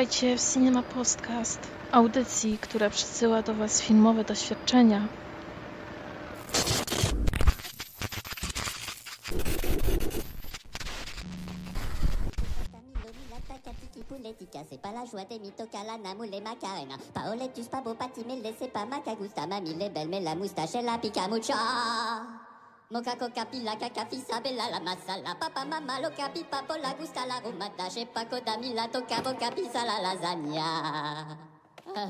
Witajcie w Cinema Podcast, audycji, która przysyła do Was filmowe doświadczenia. C'est pas la joie des mitocalana, moule les macarena. Paolettus, pas pas macagusta. Mamie, les belle, mais la moustache, la pica mucha. Moca coca pila caca fisa bella la masala papa mamma lo capi papo la gusta la rumata che paco da mila toca boca pisa la lasagna. Ah.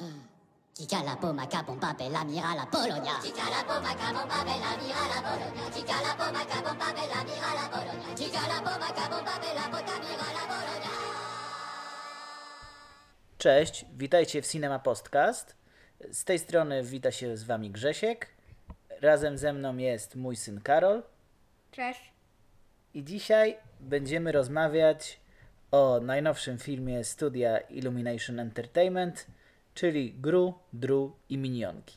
Chica la poma capon pape la mira la Polonia. Chica la poma capon pape la mira la Polonia. Chica la poma capon pape la mira la Polonia. Chica la poma capon pape la pota mira la Polonia. Cześć, witajcie w Cinema Podcast. Z tej strony wita się z wami Grzesiek. Razem ze mną jest mój syn Karol. Cześć. I dzisiaj będziemy rozmawiać o najnowszym filmie studia Illumination Entertainment, czyli Gru, Dru i Minionki.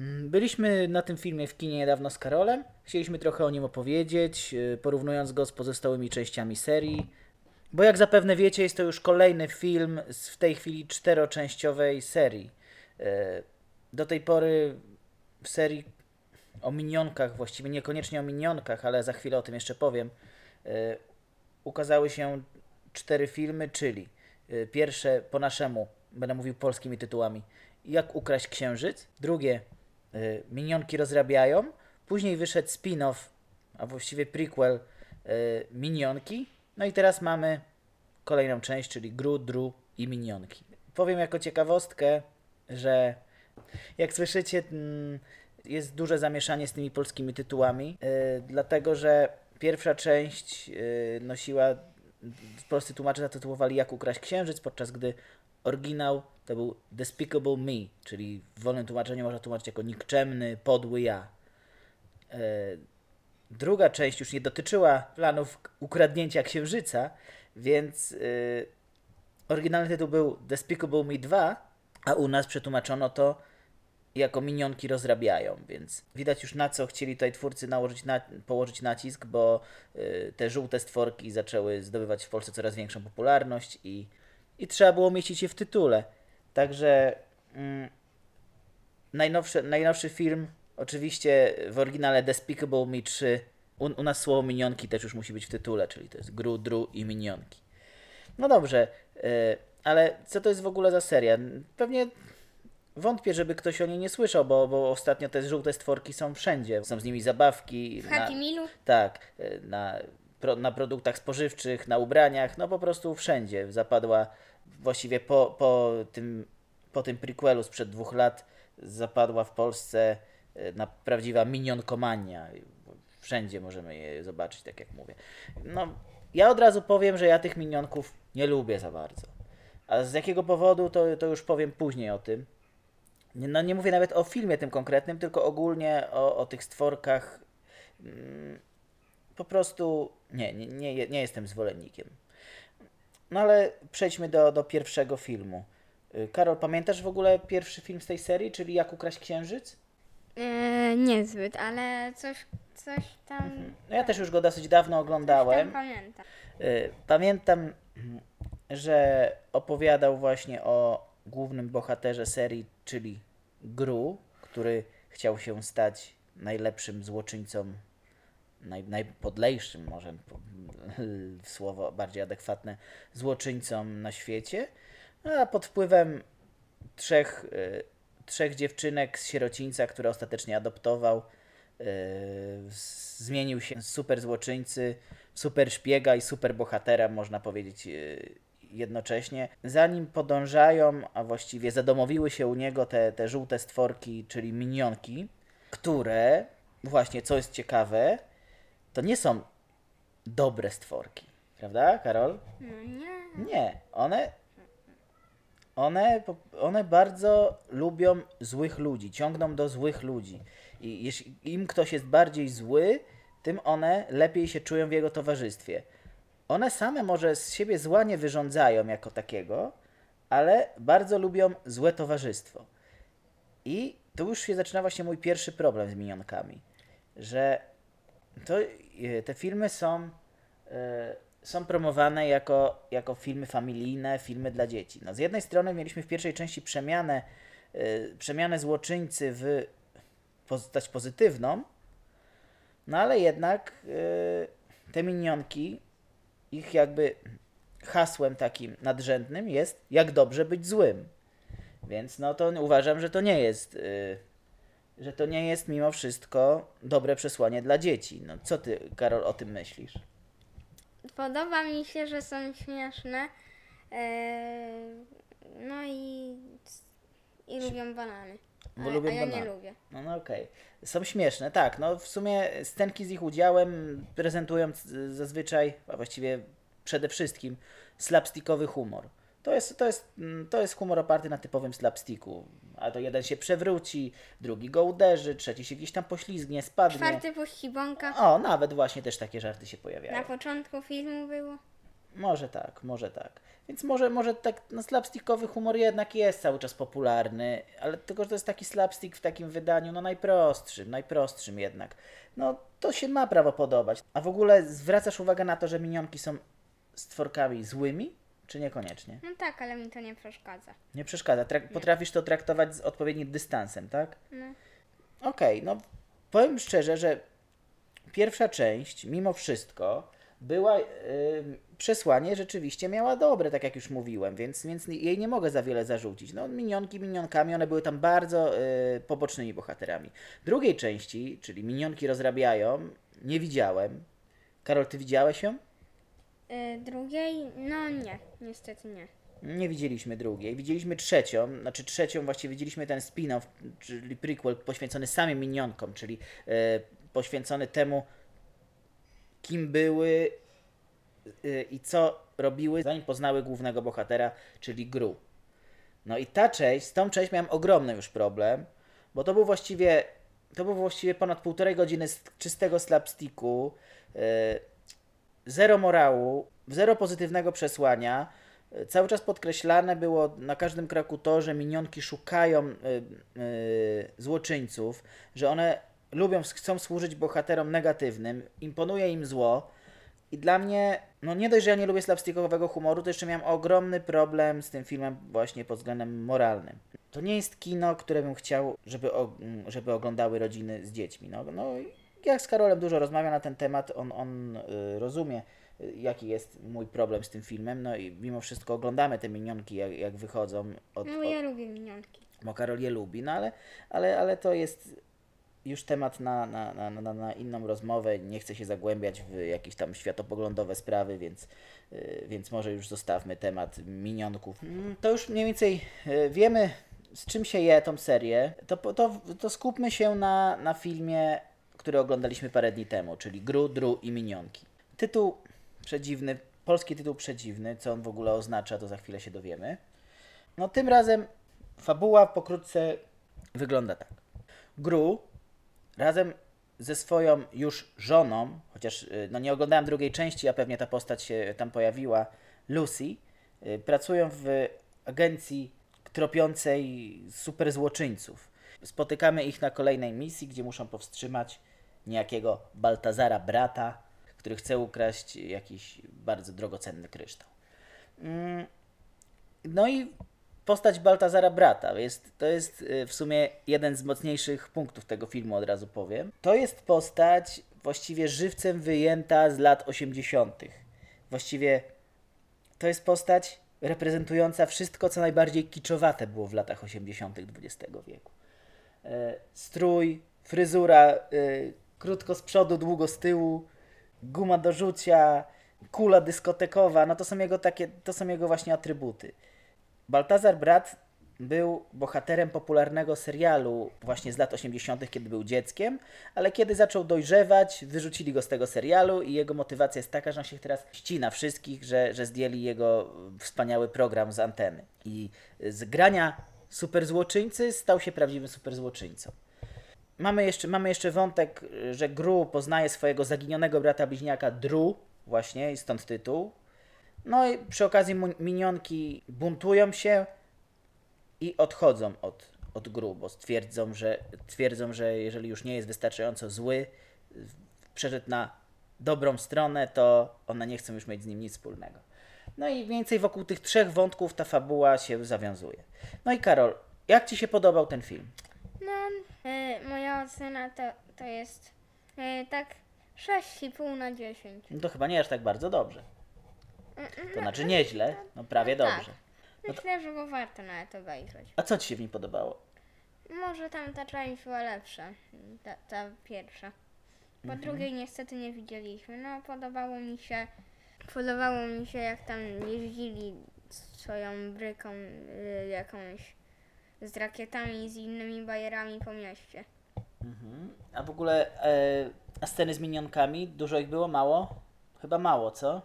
Mm, Byliśmy na tym filmie w kinie niedawno z Karolem. Chcieliśmy trochę o nim opowiedzieć, yy, porównując go z pozostałymi częściami serii. Bo jak zapewne wiecie, jest to już kolejny film z w tej chwili czteroczęściowej serii. Yy, Do tej pory w serii o minionkach, właściwie niekoniecznie o minionkach, ale za chwilę o tym jeszcze powiem, yy, ukazały się cztery filmy, czyli yy, pierwsze po naszemu, będę mówił polskimi tytułami, Jak ukraść księżyc, drugie yy, Minionki rozrabiają, później wyszedł spin-off, a właściwie prequel Minionki, no i teraz mamy kolejną część, czyli Gru, Dru i Minionki. Powiem jako ciekawostkę, że jak słyszycie, mm, jest duże zamieszanie z tymi polskimi tytułami, yy, dlatego że pierwsza część yy, nosiła, polscy tłumacze zatytułowali Jak ukraść księżyc, podczas gdy oryginał to był Despicable Me, czyli w wolnym tłumaczeniu można tłumaczyć jako nikczemny, podły ja. Yy, druga część już nie dotyczyła planów ukradnięcia księżyca, więc oryginalny tytuł był Despicable Me 2, a u nas przetłumaczono to jako minionki rozrabiają, więc widać już na co chcieli tutaj twórcy nałożyć na, położyć nacisk, bo y, te żółte stworki zaczęły zdobywać w Polsce coraz większą popularność i, i trzeba było mieścić je w tytule. Także mm, najnowszy, najnowszy film, oczywiście w oryginale Despicable Me 3, u, u nas słowo minionki też już musi być w tytule, czyli to jest Gru, Dru i Minionki. No dobrze, y, ale co to jest w ogóle za seria? Pewnie Wątpię, żeby ktoś o niej nie słyszał, bo, bo ostatnio te żółte stworki są wszędzie. Są z nimi zabawki. W Happy Mealu? Tak, y, na, pro, na produktach spożywczych, na ubraniach, no po prostu wszędzie. Zapadła właściwie po, po, tym, po tym prequelu sprzed dwóch lat zapadła w Polsce y, na prawdziwa minionkomania. Wszędzie możemy je zobaczyć, tak jak mówię. No, ja od razu powiem, że ja tych minionków nie lubię za bardzo. A z jakiego powodu, to, to już powiem później o tym. No nie mówię nawet o filmie tym konkretnym, tylko ogólnie o, o tych stworkach. Mm, Po prostu nie, nie, nie, jestem zwolennikiem. No ale przejdźmy do, do pierwszego filmu. Y, Karol, pamiętasz w ogóle pierwszy film z tej serii, czyli Jak ukraść księżyc? E, niezbyt, ale coś, coś tam, No ja też już go dosyć dawno oglądałem. pamiętam. Y, Pamiętam, że opowiadał właśnie o głównym bohaterze serii, czyli Gru, który chciał się stać najlepszym złoczyńcą, naj, najpodlejszym, może słowo bardziej adekwatne, złoczyńcą na świecie, a pod wpływem trzech, y, trzech dziewczynek z sierocińca, które ostatecznie adoptował, y, zmienił się z super złoczyńcy super szpiega i super bohatera, można powiedzieć y, jednocześnie. Zanim podążają, a właściwie zadomowiły się u niego te, te żółte stworki, czyli minionki, które, właśnie co jest ciekawe, to nie są dobre stworki. Prawda, Karol? Nie. Nie, one, one, one bardzo lubią złych ludzi, ciągną do złych ludzi. I jeśli im ktoś jest bardziej zły, tym one lepiej się czują w jego towarzystwie. One same może z siebie zła nie wyrządzają jako takiego, ale bardzo lubią złe towarzystwo. I tu już się zaczyna właśnie mój pierwszy problem z minionkami, że to, e, te filmy są e, są promowane jako, jako filmy familijne, filmy dla dzieci. No, z jednej strony mieliśmy w pierwszej części przemianę, y, przemianę złoczyńcy w postać pozytywną, no ale jednak te minionki, ich jakby hasłem takim nadrzędnym jest jak dobrze być złym. Więc no to uważam, że to nie jest, y, że to nie jest mimo wszystko dobre przesłanie dla dzieci. No co ty, Karol, o tym myślisz? Podoba mi się, że są śmieszne. E, no i, i lubią banany. A, Bo lubią a ja nie lubię. No, no okej. Są śmieszne, tak. No w sumie scenki z ich udziałem prezentują zazwyczaj, a właściwie przede wszystkim slapstickowy humor. To jest, to, jest, mm, to jest humor oparty na typowym slapsticku. A to jeden się przewróci, drugi go uderzy, trzeci się gdzieś tam poślizgnie, spadnie. Czwarty puści bąka. O, nawet właśnie też takie żarty się pojawiają. Na początku filmu było. Może tak, może tak. Więc może, może tak, no slapstickowy humor jednak jest cały czas popularny, ale tylko, że to jest taki slapstick w takim wydaniu, no najprostszym, najprostszym jednak. No to się ma prawo podobać. A w ogóle zwracasz uwagę na to, że minionki są stworkami złymi, czy niekoniecznie? No tak, ale mi to nie przeszkadza. Nie przeszkadza. Trak- potrafisz to traktować z odpowiednim dystansem, tak? No. Okej, no powiem szczerze, że pierwsza część, mimo wszystko, była. y, przesłanie rzeczywiście miała dobre, tak jak już mówiłem, więc, więc jej nie mogę za wiele zarzucić. No, minionki minionkami, one były tam bardzo y, pobocznymi bohaterami. Drugiej części, czyli minionki rozrabiają, nie widziałem. Karol, ty widziałeś ją? E, drugiej? No nie, niestety nie. Nie widzieliśmy drugiej. Widzieliśmy trzecią, znaczy trzecią właściwie widzieliśmy ten spin-off, czyli prequel poświęcony samym minionkom, czyli e, poświęcony temu, kim były e, i co robiły, zanim poznały głównego bohatera, czyli Gru. No i ta część, z tą część miałem ogromny już problem, bo to był właściwie, to był właściwie ponad półtorej godziny czystego slapsticku, e, zero morału, zero pozytywnego przesłania. Cały czas podkreślane było na każdym kroku to, że minionki szukają y, y, złoczyńców, że one lubią, chcą służyć bohaterom negatywnym, imponuje im zło. I dla mnie, no nie dość, że ja nie lubię slapstickowego humoru, to jeszcze miałem ogromny problem z tym filmem właśnie pod względem moralnym. To nie jest kino, które bym chciał, żeby, o, żeby oglądały rodziny z dziećmi. No, no jak z Karolem dużo rozmawiam na ten temat, on, on y, rozumie, y, jaki jest mój problem z tym filmem, no i mimo wszystko oglądamy te minionki, jak, jak wychodzą od, No od, ja lubię minionki. bo Karol je lubi, no ale, ale, ale to jest już temat na, na, na, na, na inną rozmowę. Nie chcę się zagłębiać w jakieś tam światopoglądowe sprawy, więc, y, więc może już zostawmy temat minionków. Mm, To już mniej więcej y, wiemy, z czym się je tą serię. To, to, to skupmy się na, na filmie, który oglądaliśmy parę dni temu, czyli Gru, Dru i Minionki. Tytuł przedziwny, polski tytuł przedziwny, co on w ogóle oznacza, to za chwilę się dowiemy. No tym razem fabuła pokrótce wygląda tak. Gru razem ze swoją już żoną, chociaż y, no nie oglądałem drugiej części, a pewnie ta postać się tam pojawiła, Lucy, y, pracują w agencji tropiącej superzłoczyńców. Spotykamy ich na kolejnej misji, gdzie muszą powstrzymać niejakiego Baltazara brata, który chce ukraść jakiś bardzo drogocenny kryształ. Mm, no i postać Baltazara brata jest, to jest y, w sumie jeden z mocniejszych punktów tego filmu, od razu powiem. To jest postać właściwie żywcem wyjęta z lat 80. Właściwie to jest postać reprezentująca wszystko, co najbardziej kiczowate było w latach 80. XX wieku. E, Strój, fryzura, e, krótko z przodu, długo z tyłu, guma do rzucia, kula dyskotekowa, no to są jego takie, to są jego właśnie atrybuty. Baltazar Brat był bohaterem popularnego serialu właśnie z lat 80., kiedy był dzieckiem, ale kiedy zaczął dojrzewać, wyrzucili go z tego serialu i jego motywacja jest taka, że on się teraz ścina wszystkich, że, że zdjęli jego wspaniały program z anteny. I z grania superzłoczyńcy stał się prawdziwym superzłoczyńcą. Mamy jeszcze, mamy jeszcze wątek, że Gru poznaje swojego zaginionego brata bliźniaka Dru, właśnie, i stąd tytuł. No i przy okazji minionki buntują się i odchodzą od, od Gru, bo stwierdzą, że, twierdzą, że jeżeli już nie jest wystarczająco zły, przeszedł na dobrą stronę, to one nie chcą już mieć z nim nic wspólnego. No i więcej wokół tych trzech wątków ta fabuła się zawiązuje. No i Karol, jak Ci się podobał ten film? No, e, moja ocena to, to jest e, tak 6,5 na 10. No to chyba nie aż tak bardzo dobrze. To znaczy nieźle, no prawie tak. dobrze. Myślę, że go warto nawet obejrzeć. A co Ci się w nim podobało? Może tam ta część była lepsza, ta, ta pierwsza. Po drugiej niestety nie widzieliśmy. No, podobało mi się, podobało mi się jak tam jeździli swoją bryką y, jakąś z rakietami i z innymi bajerami po mieście. Mhm. A w ogóle e, a sceny z minionkami, dużo ich było? Mało? Chyba mało, co?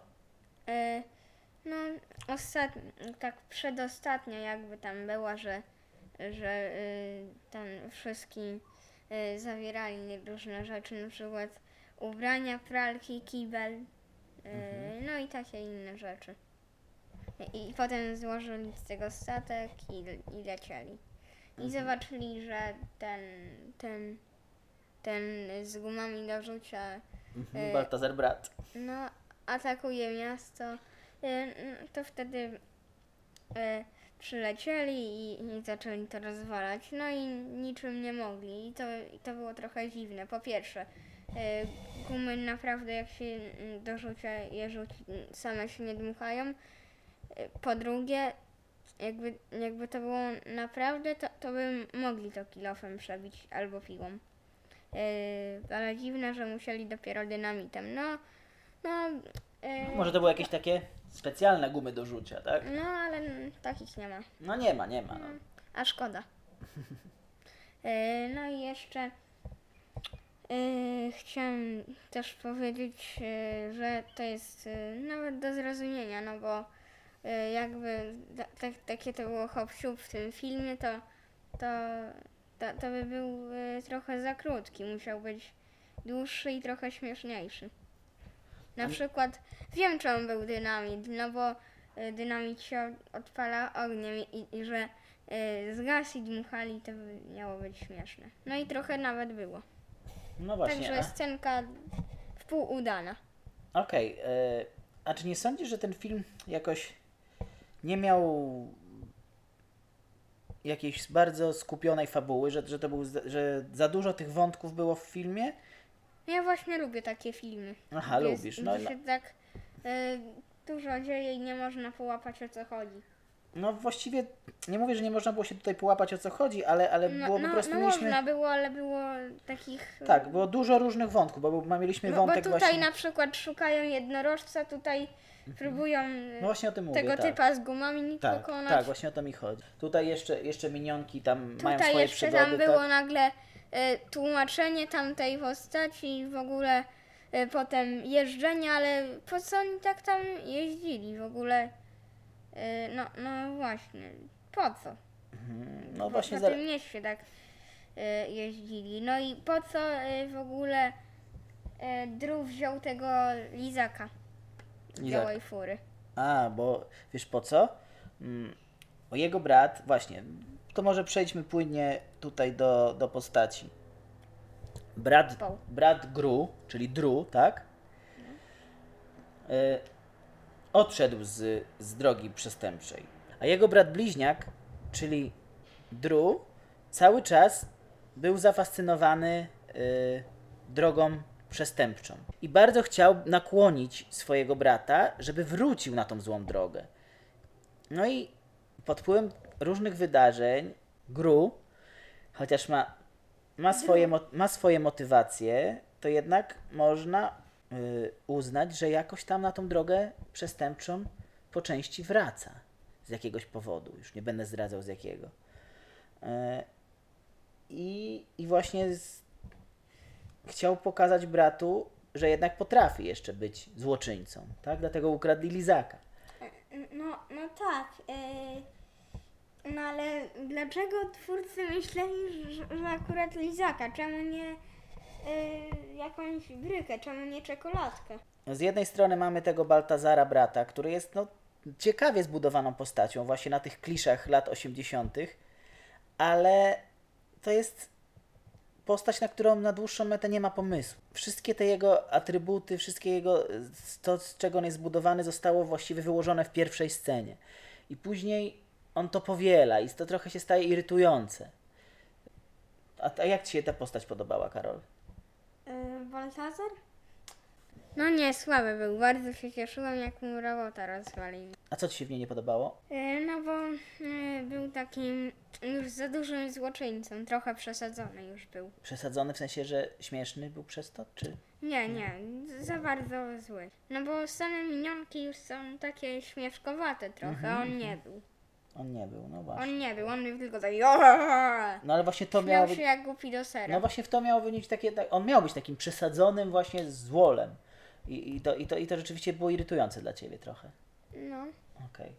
Y, no, ostatnio, tak przedostatnia jakby tam była, że, że y, tam wszystkim y, zawierali różne rzeczy, na przykład ubrania, pralki, kibel, y, no i takie inne rzeczy. I, potem złożyli z tego statek i, i lecieli. I zobaczyli, że ten, ten, ten z gumami do rzucia Mhm. E, Baltazar brat. no, atakuje miasto, y, to wtedy y, przylecieli i, zaczęli to rozwalać. No i niczym nie mogli. I to, i to było trochę dziwne. Po pierwsze, y, gumy naprawdę jak się y, do rzucia je rzuci, same się nie dmuchają. Po drugie, jakby, jakby to było naprawdę, to, to by mogli to kilofem przebić albo piłą. Yy, ale dziwne, że musieli dopiero dynamitem. No, no, yy, Może to były jakieś takie specjalne gumy do rzucia, tak? no ale takich nie ma. No nie ma, nie ma. No. A szkoda. Yy, no i jeszcze yy, chciałem też powiedzieć, yy, że to jest nawet do zrozumienia, no bo jakby ta, tak, takie to było hop siup w tym filmie, to, to, to, to by był trochę za krótki. Musiał być dłuższy i trochę śmieszniejszy. Na przykład wiem, czemu był dynamit, no bo y, dynamit się od- odpala ogniem i, i że y, zgasli, dmuchali, to by miało być śmieszne. No i trochę nawet było. No właśnie. Także a- scenka w pół udana. Okej, e, a czy nie sądzisz, że ten film jakoś nie miał jakiejś bardzo skupionej fabuły, że, że to był, za- że za dużo tych wątków było w filmie? Ja właśnie lubię takie filmy. Aha, Gdzie lubisz. Jest, No, gdzie no, się tak y, dużo dzieje i nie można połapać o co chodzi. no właściwie nie mówię, że nie można było się tutaj połapać o co chodzi, ale, ale No, było po no, prostu no mieliśmy... można było, ale było takich... Tak, było dużo różnych wątków, bo mieliśmy No, bo wątek tutaj właśnie... na przykład szukają jednorożca, tutaj próbują y, No właśnie o tym mówię, tego tak. typa z gumami Tak, pokonać. tak, właśnie o to mi chodzi. Tutaj jeszcze, jeszcze minionki tam mają Tutaj swoje jeszcze przygody. tam było tak? nagle tłumaczenie tamtej postaci i w ogóle y, potem jeżdżenie, ale po co oni tak tam jeździli w ogóle? Y, no, no właśnie, po co? No po, właśnie zaraz... tym mieście tak jeździli. No i po co w ogóle Drew wziął tego lizaka z białej fury? A, bo wiesz po co? Mm, o jego brat, właśnie, to może przejdźmy płynnie tutaj do, do postaci. Brat, brat Gru, czyli Dru, tak? Y, odszedł z, z drogi przestępczej. A jego brat bliźniak, czyli Dru, cały czas był zafascynowany y, drogą przestępczą. I bardzo chciał nakłonić swojego brata, żeby wrócił na tą złą drogę. No i pod wpływem różnych wydarzeń Gru, chociaż ma, ma, swoje, ma swoje motywacje, to jednak można y, uznać, że jakoś tam na tą drogę przestępczą po części wraca. Z jakiegoś powodu. Już nie będę zdradzał z jakiego. E, I, I właśnie z, chciał pokazać bratu, że jednak potrafi jeszcze być złoczyńcą. Tak? Dlatego ukradli lizaka. No, no tak. Yy, no ale dlaczego twórcy myśleli, że, że akurat lizaka? Czemu nie yy, jakąś brykę? Czemu nie czekoladkę? Z jednej strony mamy tego Baltazara brata, który jest no, ciekawie zbudowaną postacią, właśnie na tych kliszach lat 80., ale to jest postać, na którą na dłuższą metę nie ma pomysłu. Wszystkie te jego atrybuty, wszystkie jego, to z czego on jest zbudowany, zostało właściwie wyłożone w pierwszej scenie. I później on to powiela i to trochę się staje irytujące. A, a jak ci się ta postać podobała, Karol? Yy, Baltazar? No nie, słaby był. Bardzo się cieszyłem, jak mu robota rozwalili. A co ci się w niej nie podobało? Yy, no bo yy, był takim już za dużym złoczyńcą. Trochę przesadzony już był. Przesadzony w sensie, że śmieszny był przez to, czy... Nie, nie, za bardzo zły. No bo same minionki już są takie śmieszkowate trochę, a on nie był. On nie był, no właśnie. On nie był, on był tylko taki No ale właśnie to miało Miał być... się jak głupi do sera. No właśnie w to miało wynikać takie, tak, on miał być takim przesadzonym właśnie złolem. I, i, to, i, to, I to rzeczywiście było irytujące dla ciebie trochę. No. Okej.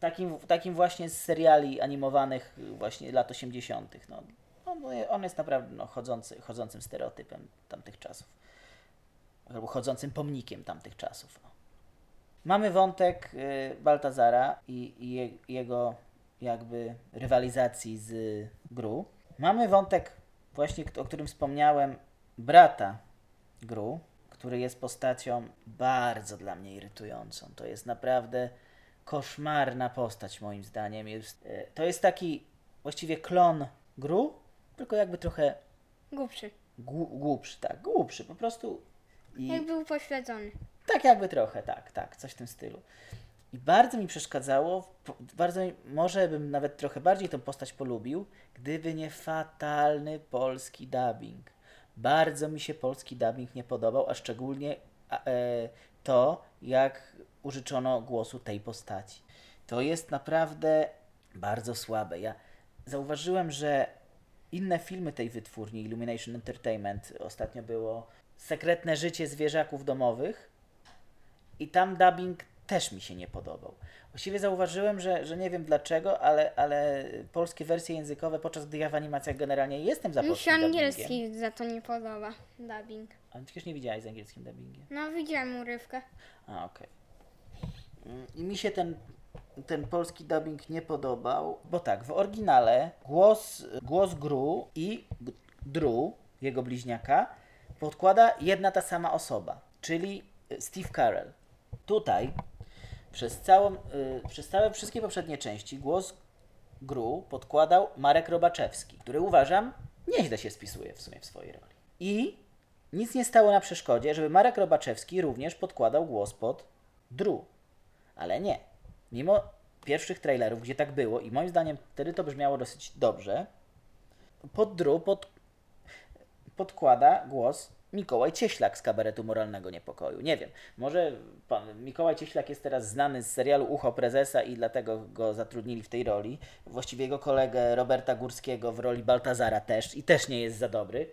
Takim, takim właśnie z seriali animowanych właśnie lat 80. No, on, on jest naprawdę no, chodzący, chodzącym stereotypem tamtych czasów. Albo chodzącym pomnikiem tamtych czasów. O. Mamy wątek y, Baltazara i, i je, jego jakby rywalizacji z Gru. Mamy wątek właśnie, o którym wspomniałem, brata Gru, który jest postacią bardzo dla mnie irytującą. To jest naprawdę koszmarna postać moim zdaniem. Jest, e, to jest taki właściwie klon Gru, tylko jakby trochę Głupszy. gł- głupszy, tak, głupszy, po prostu i Jak był pośledzony. Tak jakby trochę, tak, tak, coś w tym stylu. I bardzo mi przeszkadzało, bardzo mi, może bym nawet trochę bardziej tą postać polubił, gdyby nie fatalny polski dubbing. Bardzo mi się polski dubbing nie podobał, a szczególnie e, to, jak użyczono głosu tej postaci. To jest naprawdę bardzo słabe. Ja zauważyłem, że inne filmy tej wytwórni, Illumination Entertainment, ostatnio było Sekretne życie zwierzaków domowych, i tam dubbing też mi się nie podobał. Właściwie zauważyłem, że, że nie wiem dlaczego, ale, ale polskie wersje językowe, podczas gdy ja w animacjach generalnie jestem za Mi polskim się dubbingiem. angielski za to nie podoba. Dubbing. Ale przecież nie widziałeś z angielskim dubbingiem. No widziałem urywkę. A, okej. Mm, I mi się ten, ten polski dubbing nie podobał, bo tak, w oryginale głos, głos Gru i G- Drew, jego bliźniaka, podkłada jedna ta sama osoba, czyli y, Steve Carell. Tutaj przez, całą, y, przez całe wszystkie poprzednie części głos Gru podkładał Marek Robaczewski, który uważam nieźle się spisuje w sumie w swojej roli. I nic nie stało na przeszkodzie, żeby Marek Robaczewski również podkładał głos pod Drew. Ale nie. Mimo pierwszych trailerów, gdzie tak było i moim zdaniem wtedy to brzmiało dosyć dobrze, pod Drew pod, podkłada głos Mikołaj Cieślak z kabaretu Moralnego Niepokoju. Nie wiem, może pan Mikołaj Cieślak jest teraz znany z serialu Ucho Prezesa i dlatego go zatrudnili w tej roli. Właściwie jego kolegę Roberta Górskiego w roli Baltazara też i też nie jest za dobry.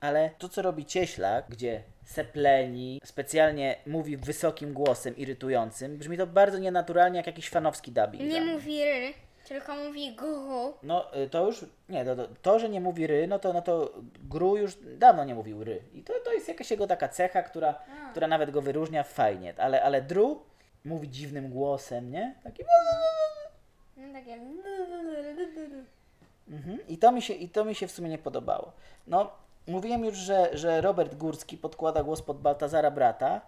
Ale to, co robi Cieślak, gdzie sepleni, specjalnie mówi wysokim głosem irytującym, brzmi to bardzo nienaturalnie jak jakiś fanowski dubbing. Nie mówi ry, tylko mówi gu. No y, to już, nie, to, to, to, że nie mówi ry, no to, no to Gru już dawno nie mówił ry. I to, to jest jakaś jego taka cecha, która, która nawet go wyróżnia fajnie. Ale, ale Drew mówi dziwnym głosem, nie? Taki... No takie... Mhm. I, to mi się, I to mi się w sumie nie podobało. No, mówiłem już, że, że Robert Górski podkłada głos pod Baltazara brata.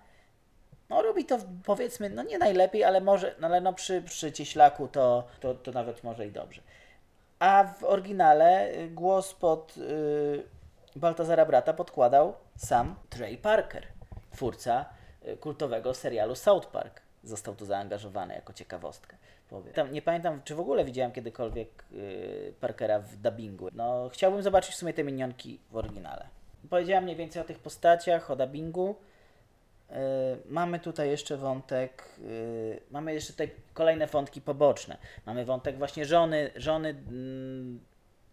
No, robi to powiedzmy, no nie najlepiej, ale może, no, ale no przy, przy Cieślaku to, to, to nawet może i dobrze. A w oryginale y, głos pod y, Baltazara brata podkładał sam Trey Parker, twórca y, kultowego serialu South Park. Został tu zaangażowany jako ciekawostkę. Tam, nie pamiętam, czy w ogóle widziałem kiedykolwiek y, Parkera w dubbingu. No, chciałbym zobaczyć w sumie te minionki w oryginale. Powiedziałem mniej więcej o tych postaciach, o dubbingu. Y, mamy tutaj jeszcze wątek, y, mamy jeszcze tutaj kolejne wątki poboczne. Mamy wątek właśnie żony, żony mm,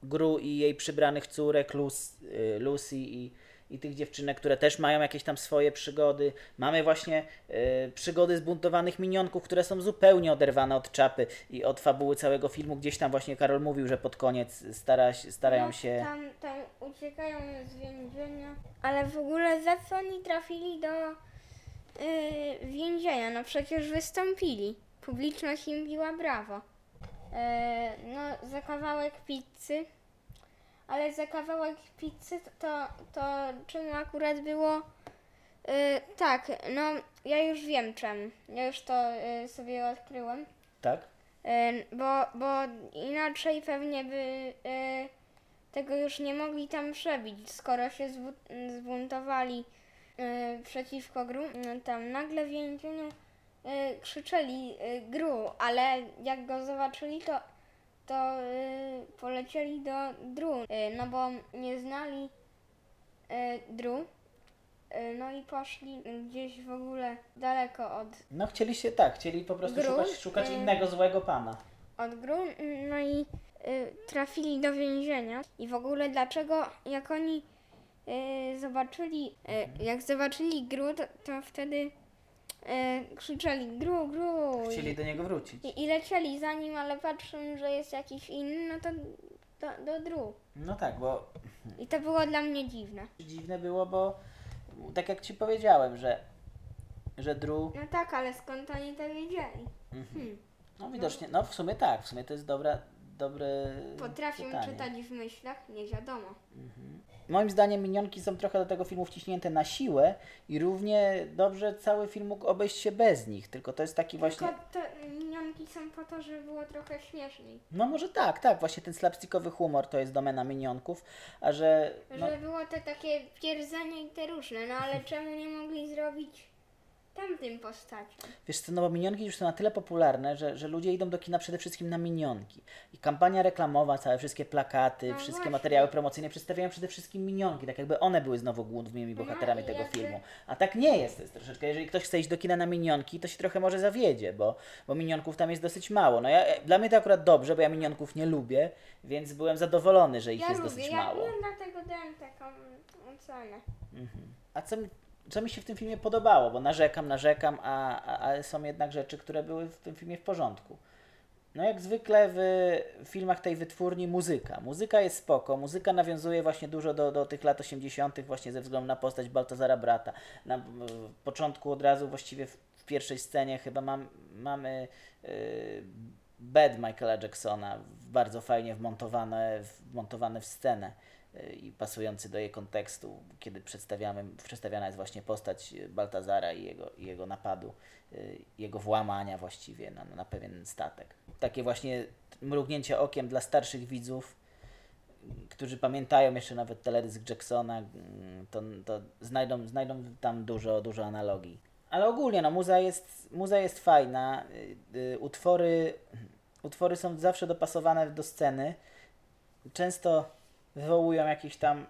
Gru i jej przybranych córek Lucy, y, Lucy i, i tych dziewczynek, które też mają jakieś tam swoje przygody. Mamy właśnie y, przygody zbuntowanych minionków, które są zupełnie oderwane od czapy i od fabuły całego filmu. Gdzieś tam właśnie Karol mówił, że pod koniec stara, starają No, się... Tam, tam uciekają z więzienia. Ale w ogóle za co oni trafili do yy, więzienia? No przecież wystąpili. Publiczność im biła brawo. Yy, no za kawałek pizzy. ale za kawałek pizzy to, to czemu akurat było? Y, tak, no ja już wiem czemu. Ja już to y, sobie odkryłem. Tak? Y, bo, bo inaczej pewnie by y, tego już nie mogli tam przebić, skoro się zbu- zbuntowali przeciwko gru. y, Tam nagle w więzieniu y, krzyczeli y, gru, ale jak go zobaczyli, to, to polecieli do dru, no bo nie znali dru. No i poszli gdzieś w ogóle daleko od No chcieliście, tak, chcieli po prostu Gru? szukać, szukać Y. innego złego pana. od gru, no i y, trafili do więzienia. I w ogóle dlaczego, jak oni zobaczyli, y, jak zobaczyli gru, to, to wtedy y, krzyczeli gru, gru Chcieli do niego wrócić. i, i lecieli za nim, ale patrzą, że jest jakiś inny, no to do, do dru. No tak, bo I to było dla mnie dziwne. dziwne było, bo tak jak ci powiedziałem, że, że Drew, No tak, ale skąd oni to wiedzieli? Hmm. no widocznie, no w sumie tak, w sumie to jest dobra, dobre Potrafią pytanie. czytać w myślach? Nie wiadomo. Moim zdaniem minionki są trochę do tego filmu wciśnięte na siłę i równie dobrze cały film mógł obejść się bez nich, tylko to jest taki właśnie... Tylko te minionki są po to, żeby było trochę śmieszniej. No może tak, tak, właśnie ten slapstickowy humor to jest domena minionków, a że... No, Że było to takie pierdzenie i te różne, no ale czemu nie mogli zrobić tamtym postaciom? Wiesz co, no bo minionki już są na tyle popularne, że, że ludzie idą do kina przede wszystkim na minionki. I kampania reklamowa, całe wszystkie plakaty, No wszystkie właśnie. materiały promocyjne przedstawiają przede wszystkim minionki, tak jakby one były znowu głównymi bohaterami i tego jakby- filmu. A tak nie jest, jest troszeczkę, jeżeli ktoś chce iść do kina na minionki, to się trochę może zawiedzie, bo, bo minionków tam jest dosyć mało. No ja, dla mnie to akurat dobrze, bo ja minionków nie lubię, więc byłem zadowolony, że ich Ja jest lubię, dosyć ja, mało. ja dlatego dałem taką ocenę. A co mi, co mi się w tym filmie podobało, bo narzekam, narzekam, a, a, są jednak rzeczy, które były w tym filmie w porządku. No jak zwykle w filmach tej wytwórni muzyka. Muzyka jest spoko, muzyka nawiązuje właśnie dużo do, do tych lat 80. właśnie ze względu na postać Baltazara Brata. Na w początku od razu właściwie w, pierwszej scenie chyba mam, mamy yy, bed Michaela Jacksona, bardzo fajnie wmontowane, wmontowane w scenę i pasujący do jej kontekstu, kiedy przedstawiamy, przedstawiana jest właśnie postać Baltazara i jego, i jego napadu, yy, jego włamania właściwie na, na pewien statek. Takie właśnie mrugnięcie okiem dla starszych widzów, którzy pamiętają jeszcze nawet teledysk Jacksona, mm, to, to znajdą, znajdą tam dużo, dużo analogii. Ale ogólnie, no, muza jest, muza jest fajna, utwory, utwory są zawsze dopasowane do sceny, często wywołują jakieś tam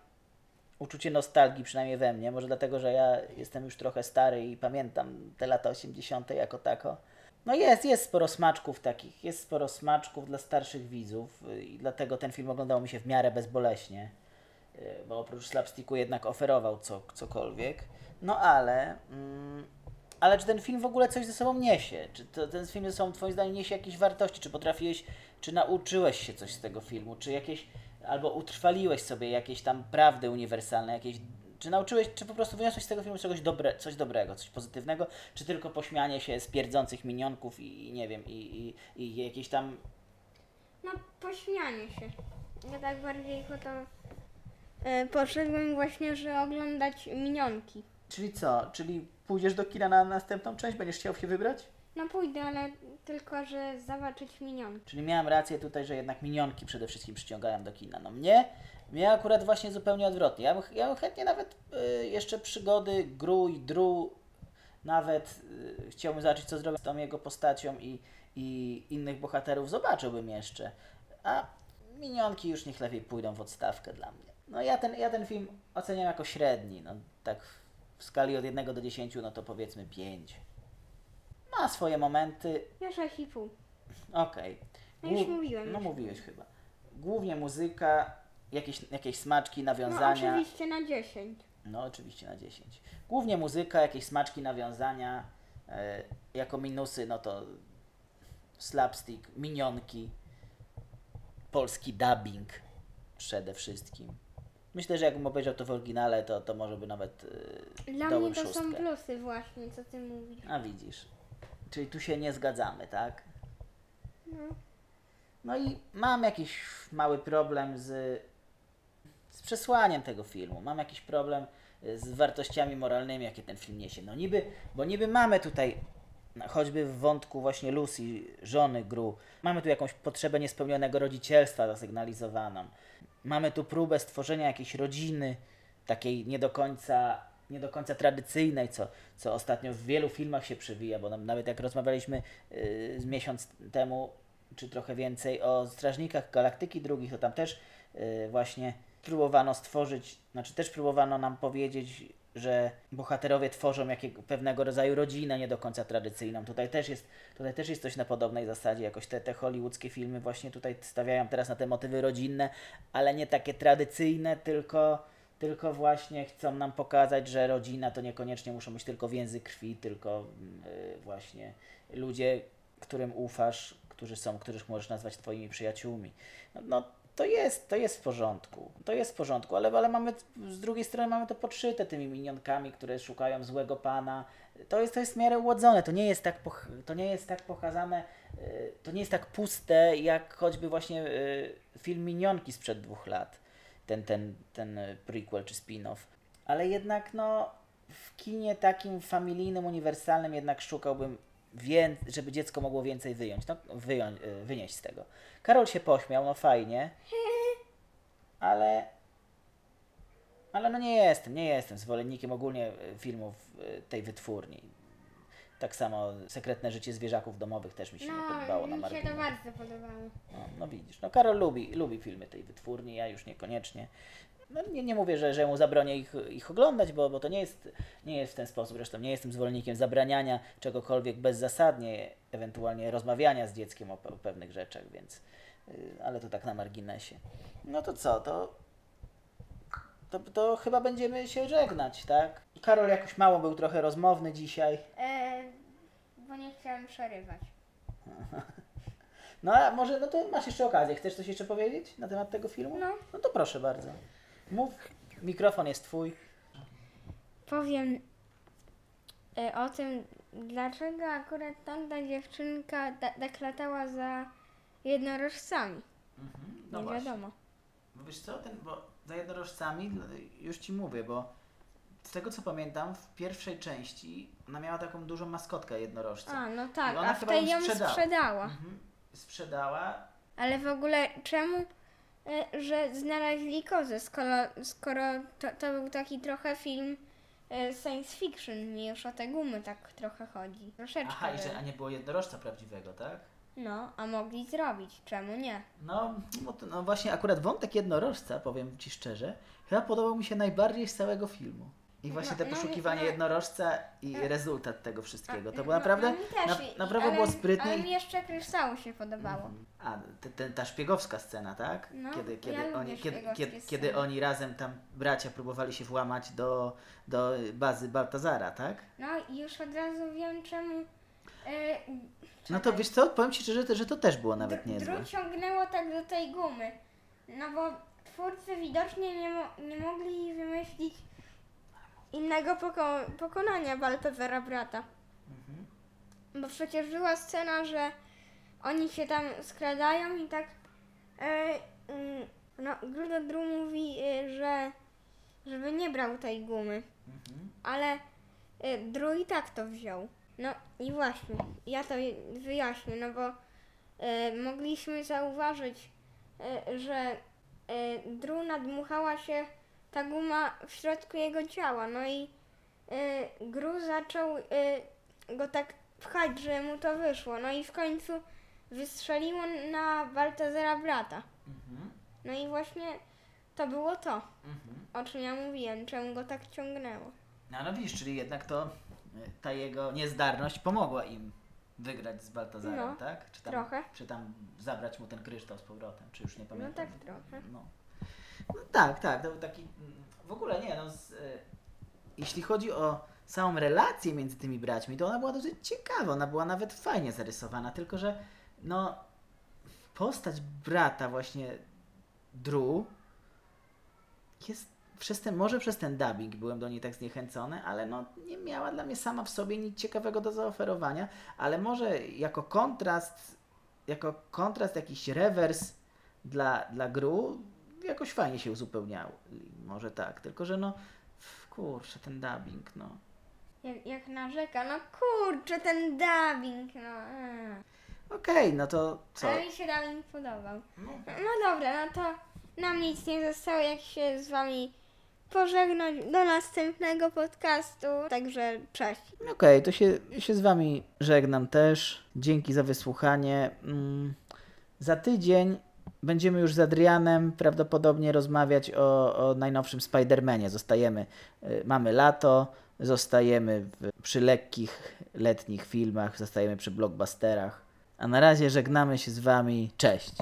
uczucie nostalgii, przynajmniej we mnie, może dlatego, że ja jestem już trochę stary i pamiętam te lata 80. jako tako. No jest, jest sporo smaczków takich, jest sporo smaczków dla starszych widzów y, i dlatego ten film oglądał mi się w miarę bezboleśnie, y, bo oprócz slapsticku jednak oferował co, cokolwiek. No ale, mm, ale czy ten film w ogóle coś ze sobą niesie? Czy to, ten film ze sobą twoim zdaniem niesie jakieś wartości? Czy potrafiłeś, czy nauczyłeś się coś z tego filmu? Czy jakieś, albo utrwaliłeś sobie jakieś tam prawdy uniwersalne, jakieś czy nauczyłeś, czy po prostu wyniosłeś z tego filmu czegoś dobre, coś dobrego, coś pozytywnego, czy tylko pośmianie się z pierdzących minionków i, i nie wiem, i, i, i jakieś tam... No, pośmianie się. Ja tak bardziej po to y, poszedłem właśnie, że oglądać minionki. Czyli co? Czyli pójdziesz do kina na następną część? Będziesz chciał się wybrać? No pójdę, ale tylko, że zobaczyć minionki. Czyli miałem rację tutaj, że jednak minionki przede wszystkim przyciągają do kina. No mnie, mnie akurat właśnie zupełnie odwrotnie. Ja bym, ja bym chętnie nawet y, jeszcze przygody Gru i Dru, nawet y, chciałbym zobaczyć, co zrobią z tą jego postacią i, i innych bohaterów. Zobaczyłbym jeszcze. A minionki już niech lepiej pójdą w odstawkę dla mnie. No ja ten, ja ten film oceniam jako średni. No tak w skali od 1 do 10, no to powiedzmy 5. Ma swoje momenty, Ja 6,5. Okej. No już mówiłem, No już mówiłeś chyba. Głównie muzyka, jakieś, jakieś smaczki, No nawiązania. oczywiście na 10. No oczywiście na 10. Głównie muzyka, jakieś smaczki, nawiązania. E, jako minusy, no to slapstick, minionki, polski dubbing przede wszystkim. Myślę, że jakbym obejrzał to w oryginale, to, to może by nawet e, Dla mnie to są szóstkę. plusy właśnie, co ty mówisz. A widzisz. Czyli tu się nie zgadzamy, tak? No. No i mam jakiś mały problem z z przesłaniem tego filmu. Mam jakiś problem y, z wartościami moralnymi, jakie ten film niesie. No niby, bo niby mamy tutaj no, choćby w wątku właśnie Lucy, żony Gru, mamy tu jakąś potrzebę niespełnionego rodzicielstwa zasygnalizowaną. Mamy tu próbę stworzenia jakiejś rodziny, takiej nie do końca, nie do końca tradycyjnej, co, co ostatnio w wielu filmach się przewija, bo nawet jak rozmawialiśmy z miesiąc temu, czy trochę więcej, o Strażnikach Galaktyki Drugich, to tam też yy, właśnie próbowano stworzyć, znaczy też próbowano nam powiedzieć, że bohaterowie tworzą jakiego, pewnego rodzaju rodzinę nie do końca tradycyjną. Tutaj też jest, tutaj też jest coś na podobnej zasadzie. Jakoś te, te hollywoodzkie filmy właśnie tutaj stawiają teraz na te motywy rodzinne, ale nie takie tradycyjne, tylko, tylko właśnie chcą nam pokazać, że rodzina to niekoniecznie muszą być tylko więzy krwi, tylko yy, właśnie ludzie, którym ufasz, którzy są, których możesz nazwać twoimi przyjaciółmi. No, no to jest, to jest w porządku. To jest w porządku, ale, ale mamy z drugiej strony mamy to podszyte tymi minionkami, które szukają złego pana. To jest, to jest w miarę ułodzone, to nie jest tak, to nie jest tak pokazane, y, to nie jest tak puste, jak choćby właśnie y, film Minionki sprzed dwóch lat. Ten, ten, ten y, prequel czy spin-off. Ale jednak no w kinie takim familijnym, uniwersalnym jednak szukałbym żeby dziecko mogło więcej wyjąć, no, wyjąć, y, wynieść z tego. Karol się pośmiał, no fajnie, ale ale no nie jestem, nie jestem zwolennikiem ogólnie y, filmów tej wytwórni. Tak samo Sekretne życie zwierzaków domowych też mi się nie podobało na No, mi się to marginesie. bardzo podobało. No, no widzisz, no Karol lubi, lubi filmy tej wytwórni, ja już niekoniecznie. No nie, nie mówię, że, że mu zabronię ich, ich oglądać, bo, bo to nie jest, nie jest w ten sposób. Zresztą nie jestem zwolennikiem zabraniania czegokolwiek bezzasadnie, ewentualnie rozmawiania z dzieckiem o, o pewnych rzeczach, więc. Yy, ale to tak na marginesie. No to co, to, to, to chyba będziemy się żegnać, tak? Karol jakoś mało był trochę rozmowny dzisiaj. E, bo nie chciałem przerywać. No a może, no to masz jeszcze okazję. Chcesz coś jeszcze powiedzieć na temat tego filmu? No. No to proszę bardzo. Mów, mikrofon jest twój. Powiem e, o tym, dlaczego akurat tamta dziewczynka da- tak latała za jednorożcami. No nie wiadomo. Bo wiesz co, ten, bo za jednorożcami, już ci mówię, bo z tego co pamiętam, w pierwszej części ona miała taką dużą maskotkę jednorożca. A, no tak, I ona a chyba tej ją sprzedała. sprzedała. Mhm. Sprzedała. Ale w ogóle czemu, e, że znaleźli kozę, skoro, skoro to, to był taki trochę film e, science fiction i już o te gumy tak trochę chodzi. Troszeczkę. Aha, i że, a nie było jednorożca prawdziwego, tak? No, a mogli zrobić, czemu nie? No, no, to, no właśnie akurat wątek jednorożca, powiem ci szczerze, chyba podobał mi się najbardziej z całego filmu. I właśnie No, te no, poszukiwanie no. jednorożca i rezultat tego wszystkiego. To No, było naprawdę, no, mi też, na, naprawdę ale, było sprytnie. Ale mi jeszcze kryształu się podobało. A, te, te, ta szpiegowska scena, tak? No, kiedy, ja kiedy, lubię oni, kiedy, kiedy, kiedy oni razem tam, bracia, próbowali się włamać do, do bazy Baltazara, tak? No i już od razu wiem czemu. E, No to wiesz co, powiem Ci szczerze, że to też było nawet Dr- niezłe. Dru ciągnęło tak do tej gumy. No bo twórcy widocznie nie, mo- nie mogli wymyślić innego poko- pokonania Baltazara brata. Mhm. Bo przecież była scena, że oni się tam skradają i tak e, mm, no, Grudo Dru mówi, e, że żeby nie brał tej gumy. Mhm. Ale e, Dru i tak to wziął. No i właśnie, ja to wyjaśnię, no bo e, mogliśmy zauważyć, e, że e, Dru nadmuchała się ta guma w środku jego ciała, no i e, Gru zaczął e, go tak pchać, że mu to wyszło, no i w końcu wystrzeliło na Baltazara brata. Mhm. No i właśnie to było to, Mhm. o czym ja mówiłem, czemu go tak ciągnęło. No, no widzisz, czyli jednak to y, ta jego niezdarność pomogła im wygrać z Baltazarem, No, tak? Czy tam, trochę. Czy tam zabrać mu ten kryształ z powrotem, czy już nie pamiętam. tak trochę. No, no tak, tak, to był taki, mm, w ogóle nie, no, z, y, jeśli chodzi o samą relację między tymi braćmi, to ona była dosyć ciekawa, ona była nawet fajnie zarysowana, tylko że no, postać brata właśnie Drew jest przez ten, może przez ten dubbing byłem do niej tak zniechęcony, ale no nie miała dla mnie sama w sobie nic ciekawego do zaoferowania, ale może jako kontrast, jako kontrast jakiś rewers dla, dla gru, jakoś fajnie się uzupełniało. Może tak, tylko że no, kurczę, ten dubbing, no. Jak, jak narzeka, no kurczę, ten dubbing, no. e. Okej, no to co? Ale mi się dubbing podobał. No dobra, no to nam nic nie zostało, jak się z wami pożegnać do następnego podcastu. Także cześć. Okej, to się, się z Wami żegnam też. Dzięki za wysłuchanie. Mm, za tydzień będziemy już z Adrianem prawdopodobnie rozmawiać o, o najnowszym Spider-Manie. Zostajemy, y, mamy lato, zostajemy w, przy lekkich letnich filmach, zostajemy przy blockbusterach. A na razie żegnamy się z Wami. Cześć!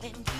time.